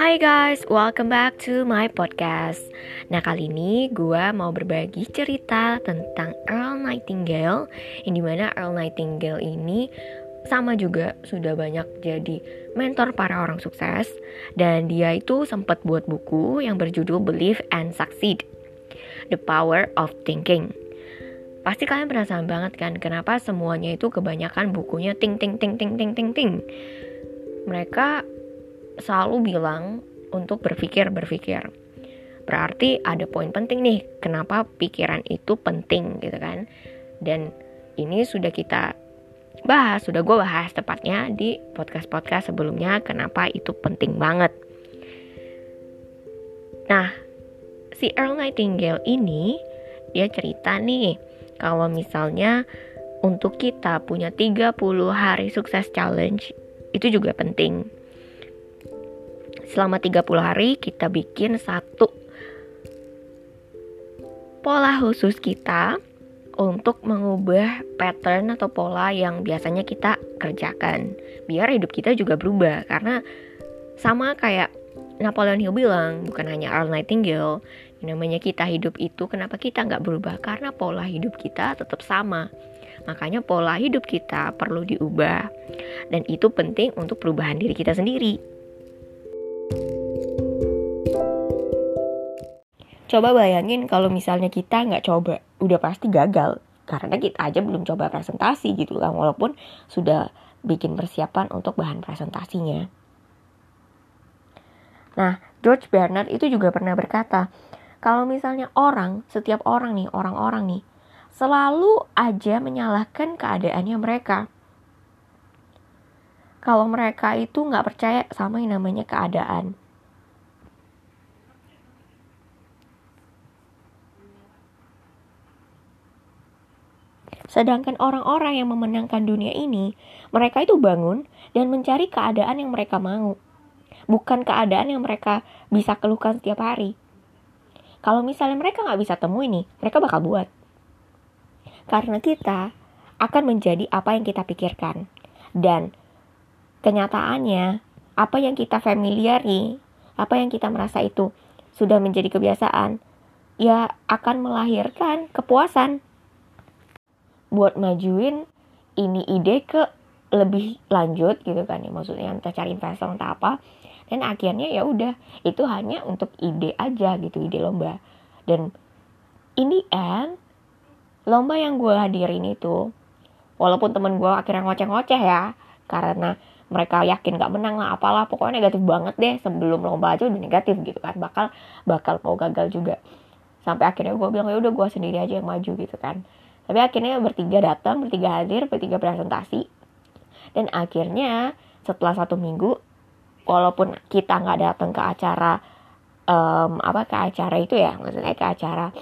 Hai guys, welcome back to my podcast. Nah kali ini gue mau berbagi cerita tentang Earl Nightingale Yang di mana Earl Nightingale ini sama juga sudah banyak jadi mentor para orang sukses Dan dia itu sempat buat buku yang berjudul Believe and Succeed The Power of Thinking Pasti kalian penasaran banget kan kenapa semuanya itu kebanyakan bukunya ting ting ting ting ting ting ting Mereka selalu bilang untuk berpikir-berpikir. Berarti ada poin penting nih, kenapa pikiran itu penting gitu kan. Dan ini sudah kita bahas, sudah gue bahas tepatnya di podcast-podcast sebelumnya, kenapa itu penting banget. Nah, si Earl Nightingale ini, dia cerita nih, kalau misalnya untuk kita punya 30 hari sukses challenge, itu juga penting selama 30 hari kita bikin satu pola khusus kita untuk mengubah pattern atau pola yang biasanya kita kerjakan. Biar hidup kita juga berubah karena sama kayak Napoleon Hill bilang bukan hanya Earl Nightingale yang namanya kita hidup itu kenapa kita nggak berubah? Karena pola hidup kita tetap sama. Makanya pola hidup kita perlu diubah. Dan itu penting untuk perubahan diri kita sendiri Coba bayangin kalau misalnya kita nggak coba, udah pasti gagal. Karena kita aja belum coba presentasi gitu kan, walaupun sudah bikin persiapan untuk bahan presentasinya. Nah, George Bernard itu juga pernah berkata, kalau misalnya orang, setiap orang nih, orang-orang nih, selalu aja menyalahkan keadaannya mereka. Kalau mereka itu nggak percaya sama yang namanya keadaan. Sedangkan orang-orang yang memenangkan dunia ini, mereka itu bangun dan mencari keadaan yang mereka mau. Bukan keadaan yang mereka bisa keluhkan setiap hari. Kalau misalnya mereka nggak bisa temui nih, mereka bakal buat. Karena kita akan menjadi apa yang kita pikirkan. Dan kenyataannya, apa yang kita familiari, apa yang kita merasa itu sudah menjadi kebiasaan, ya akan melahirkan kepuasan buat majuin ini ide ke lebih lanjut gitu kan ya. Maksudnya entah cari investor entah apa. Dan akhirnya ya udah itu hanya untuk ide aja gitu ide lomba. Dan ini end lomba yang gue hadirin itu walaupun temen gue akhirnya ngoceh-ngoceh ya karena mereka yakin gak menang lah apalah pokoknya negatif banget deh sebelum lomba aja udah negatif gitu kan bakal bakal mau gagal juga. Sampai akhirnya gue bilang ya udah gue sendiri aja yang maju gitu kan tapi akhirnya bertiga datang bertiga hadir bertiga presentasi. Dan akhirnya setelah satu minggu walaupun kita nggak datang ke acara um, apa ke acara itu ya maksudnya ke acara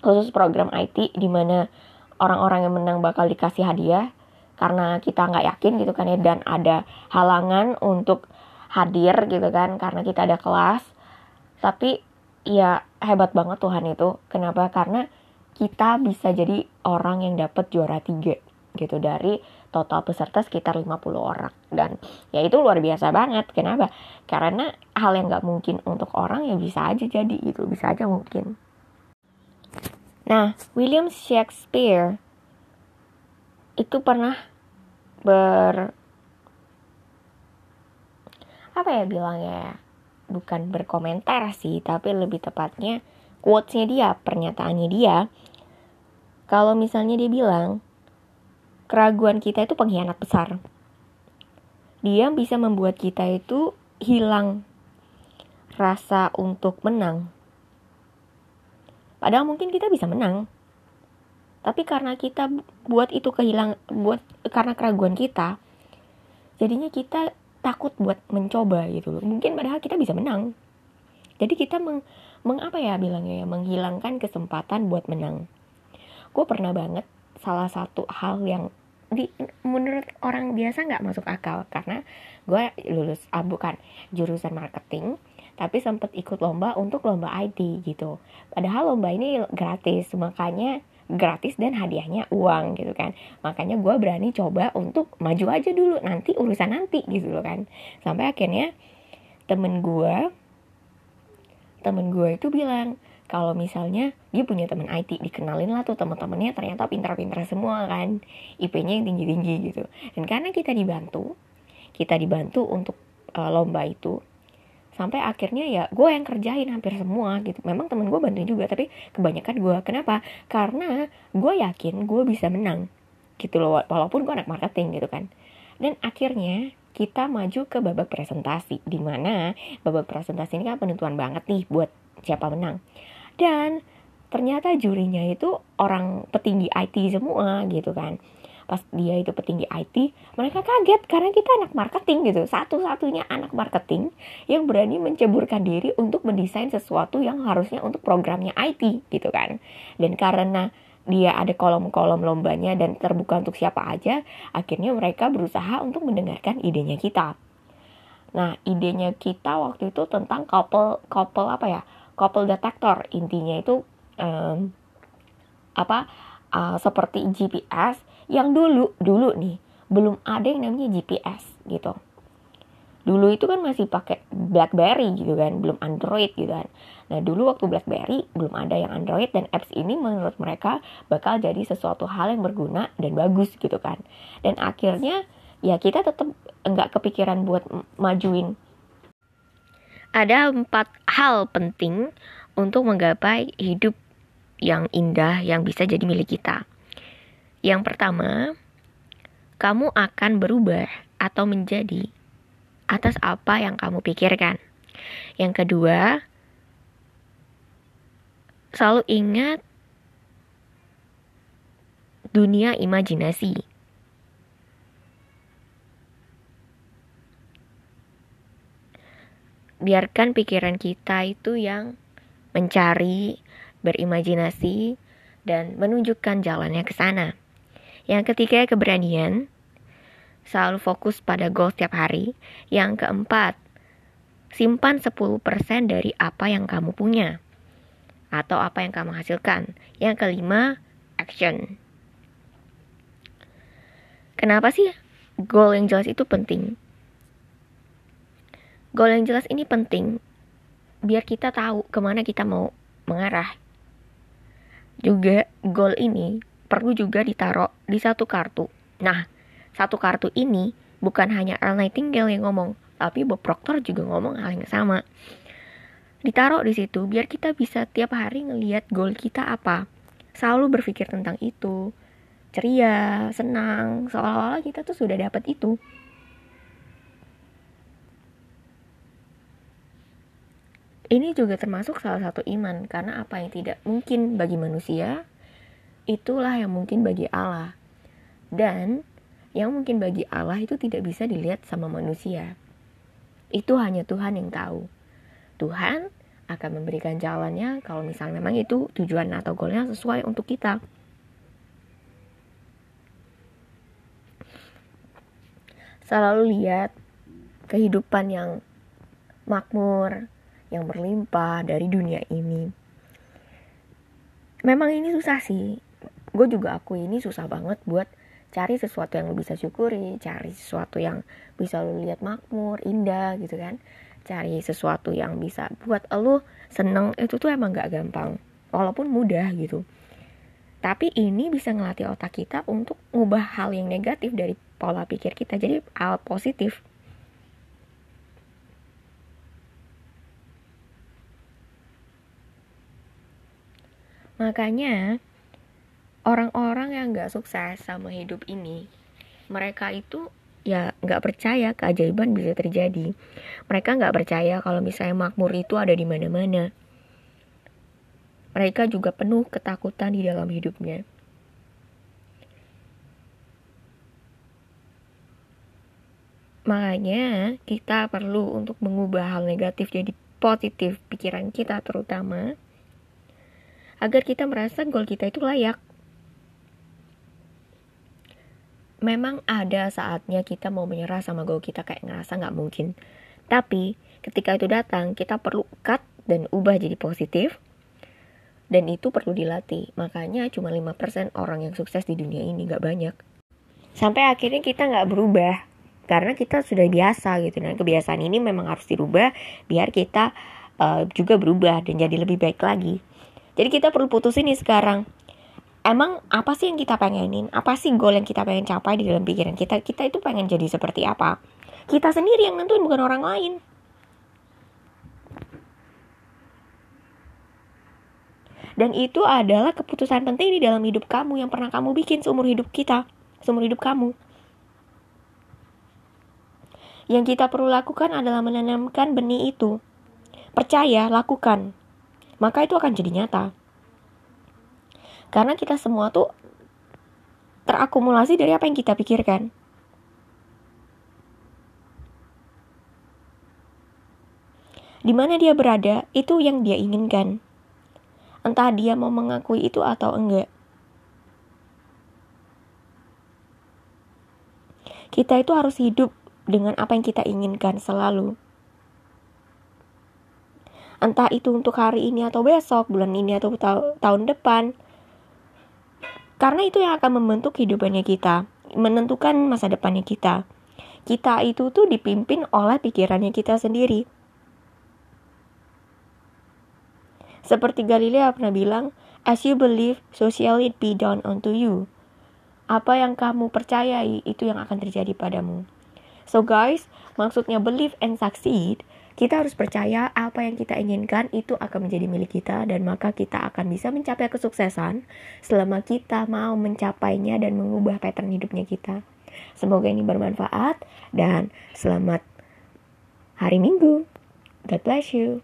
khusus program IT di mana orang-orang yang menang bakal dikasih hadiah karena kita nggak yakin gitu kan ya dan ada halangan untuk hadir gitu kan karena kita ada kelas. Tapi ya hebat banget Tuhan itu. Kenapa? Karena kita bisa jadi orang yang dapat juara tiga gitu. Dari total peserta sekitar 50 orang. Dan ya itu luar biasa banget. Kenapa? Karena hal yang nggak mungkin untuk orang ya bisa aja jadi itu bisa aja mungkin. Nah William Shakespeare itu pernah ber apa ya bilangnya ya? Bukan berkomentar sih tapi lebih tepatnya quotesnya dia pernyataannya dia kalau misalnya dia bilang, keraguan kita itu pengkhianat besar. Dia bisa membuat kita itu hilang rasa untuk menang. Padahal mungkin kita bisa menang. Tapi karena kita buat itu kehilang buat karena keraguan kita, jadinya kita takut buat mencoba gitu loh. Mungkin padahal kita bisa menang. Jadi kita meng, meng apa ya bilangnya ya, menghilangkan kesempatan buat menang gue pernah banget salah satu hal yang di menurut orang biasa nggak masuk akal. Karena gue lulus ah, bukan jurusan marketing tapi sempat ikut lomba untuk lomba IT gitu. Padahal lomba ini gratis makanya gratis dan hadiahnya uang gitu kan. Makanya gue berani coba untuk maju aja dulu nanti urusan nanti gitu loh kan. Sampai akhirnya temen gue temen gue itu bilang kalau misalnya dia punya teman IT dikenalin lah tuh teman-temannya ternyata pintar-pintar semua kan. IP-nya yang tinggi-tinggi gitu. Dan karena kita dibantu kita dibantu untuk uh, lomba itu sampai akhirnya ya gue yang kerjain hampir semua gitu. Memang temen gue bantuin juga tapi kebanyakan gue. Kenapa? Karena gue yakin gue bisa menang gitu loh walaupun gue anak marketing gitu kan. Dan akhirnya kita maju ke babak presentasi di mana babak presentasi ini kan penentuan banget nih buat siapa menang. Dan ternyata jurinya itu orang petinggi IT semua gitu kan. Pas dia itu petinggi IT mereka kaget karena kita anak marketing gitu. Satu-satunya anak marketing yang berani menceburkan diri untuk mendesain sesuatu yang harusnya untuk programnya IT gitu kan. Dan karena dia ada kolom-kolom lombanya dan terbuka untuk siapa aja akhirnya mereka berusaha untuk mendengarkan idenya kita. Nah idenya kita waktu itu tentang couple couple apa ya couple detector. Intinya itu um, apa uh, seperti GPS yang dulu dulu nih belum ada yang namanya GPS gitu. Dulu itu kan masih pakai BlackBerry gitu kan belum Android gitu kan. Nah dulu waktu BlackBerry belum ada yang Android dan apps ini menurut mereka bakal jadi sesuatu hal yang berguna dan bagus gitu kan. Dan akhirnya ya kita tetap nggak kepikiran buat majuin ada empat hal penting untuk menggapai hidup yang indah yang bisa jadi milik kita. Yang pertama, kamu akan berubah atau menjadi atas apa yang kamu pikirkan. Yang kedua, selalu ingat dunia imajinasi. Biarkan pikiran kita itu yang mencari, berimajinasi, dan menunjukkan jalannya ke sana. Yang ketiga, keberanian. Selalu fokus pada goal setiap hari. Yang keempat, simpan 10% dari apa yang kamu punya atau apa yang kamu hasilkan. Yang kelima, action. Kenapa sih goal yang jelas itu penting? Goal yang jelas ini penting biar kita tahu ke mana kita mau mengarah. Juga goal ini perlu juga ditaruh di satu kartu. Nah, satu kartu ini bukan hanya Earl Nightingale yang ngomong, tapi Bob Proctor juga ngomong hal yang sama. Ditaruh di situ biar kita bisa tiap hari ngelihat goal kita apa. Selalu berpikir tentang itu. Ceria, senang, seolah-olah kita tuh sudah dapat itu. Ini juga termasuk salah satu iman, karena apa yang tidak mungkin bagi manusia, itulah yang mungkin bagi Allah. Dan yang mungkin bagi Allah itu tidak bisa dilihat sama manusia. Itu hanya Tuhan yang tahu. Tuhan akan memberikan jalannya kalau misalnya memang itu tujuan atau goalnya sesuai untuk kita. Selalu lihat kehidupan yang makmur, yang berlimpah dari dunia ini. Memang ini susah sih, gue juga aku ini susah banget buat cari sesuatu yang lo bisa syukuri cari sesuatu yang bisa lo lihat makmur indah gitu kan. Cari sesuatu yang bisa buat lo seneng itu tuh emang gak gampang. Walaupun mudah gitu. Tapi ini bisa ngelatih otak kita untuk ngubah hal yang negatif dari pola pikir kita. Jadi hal positif makanya orang-orang yang nggak sukses sama hidup ini mereka itu ya nggak percaya keajaiban bisa terjadi. Mereka nggak percaya kalau misalnya makmur itu ada di mana-mana. Mereka juga penuh ketakutan di dalam hidupnya. Makanya kita perlu untuk mengubah hal negatif jadi positif pikiran kita terutama agar kita merasa goal kita itu layak memang ada saatnya kita mau menyerah sama goal kita kayak ngerasa nggak mungkin. Tapi ketika itu datang, kita perlu cut dan ubah jadi positif. Dan itu perlu dilatih. Makanya cuma 5% orang yang sukses di dunia ini nggak banyak. Sampai akhirnya kita nggak berubah. karena kita sudah biasa gitu dan kebiasaan ini memang harus dirubah biar kita uh, juga berubah dan jadi lebih baik lagi jadi kita perlu putusin nih sekarang emang apa sih yang kita pengenin apa sih goal yang kita pengen capai di dalam pikiran kita kita itu pengen jadi seperti apa kita sendiri yang nentuin bukan orang lain Dan itu adalah keputusan penting di dalam hidup kamu yang pernah kamu bikin seumur hidup kita, seumur hidup kamu. Yang kita perlu lakukan adalah menanamkan benih itu. Percaya, lakukan. Maka itu akan jadi nyata. Karena kita semua tuh terakumulasi dari apa yang kita pikirkan. Di mana dia berada, itu yang dia inginkan entah dia mau mengakui itu atau enggak. Kita itu harus hidup dengan apa yang kita inginkan selalu. Entah itu untuk hari ini atau besok, bulan ini atau ta tahun depan. Karena itu yang akan membentuk kehidupannya kita, menentukan masa depannya kita. Kita itu tuh dipimpin oleh pikirannya kita sendiri. Seperti Galilea pernah bilang, as you believe, so shall it be done unto you. Apa yang kamu percayai, itu yang akan terjadi padamu. So guys, maksudnya believe and succeed, kita harus percaya apa yang kita inginkan itu akan menjadi milik kita dan maka kita akan bisa mencapai kesuksesan selama kita mau mencapainya dan mengubah pattern hidupnya kita. Semoga ini bermanfaat dan selamat hari Minggu. God bless you.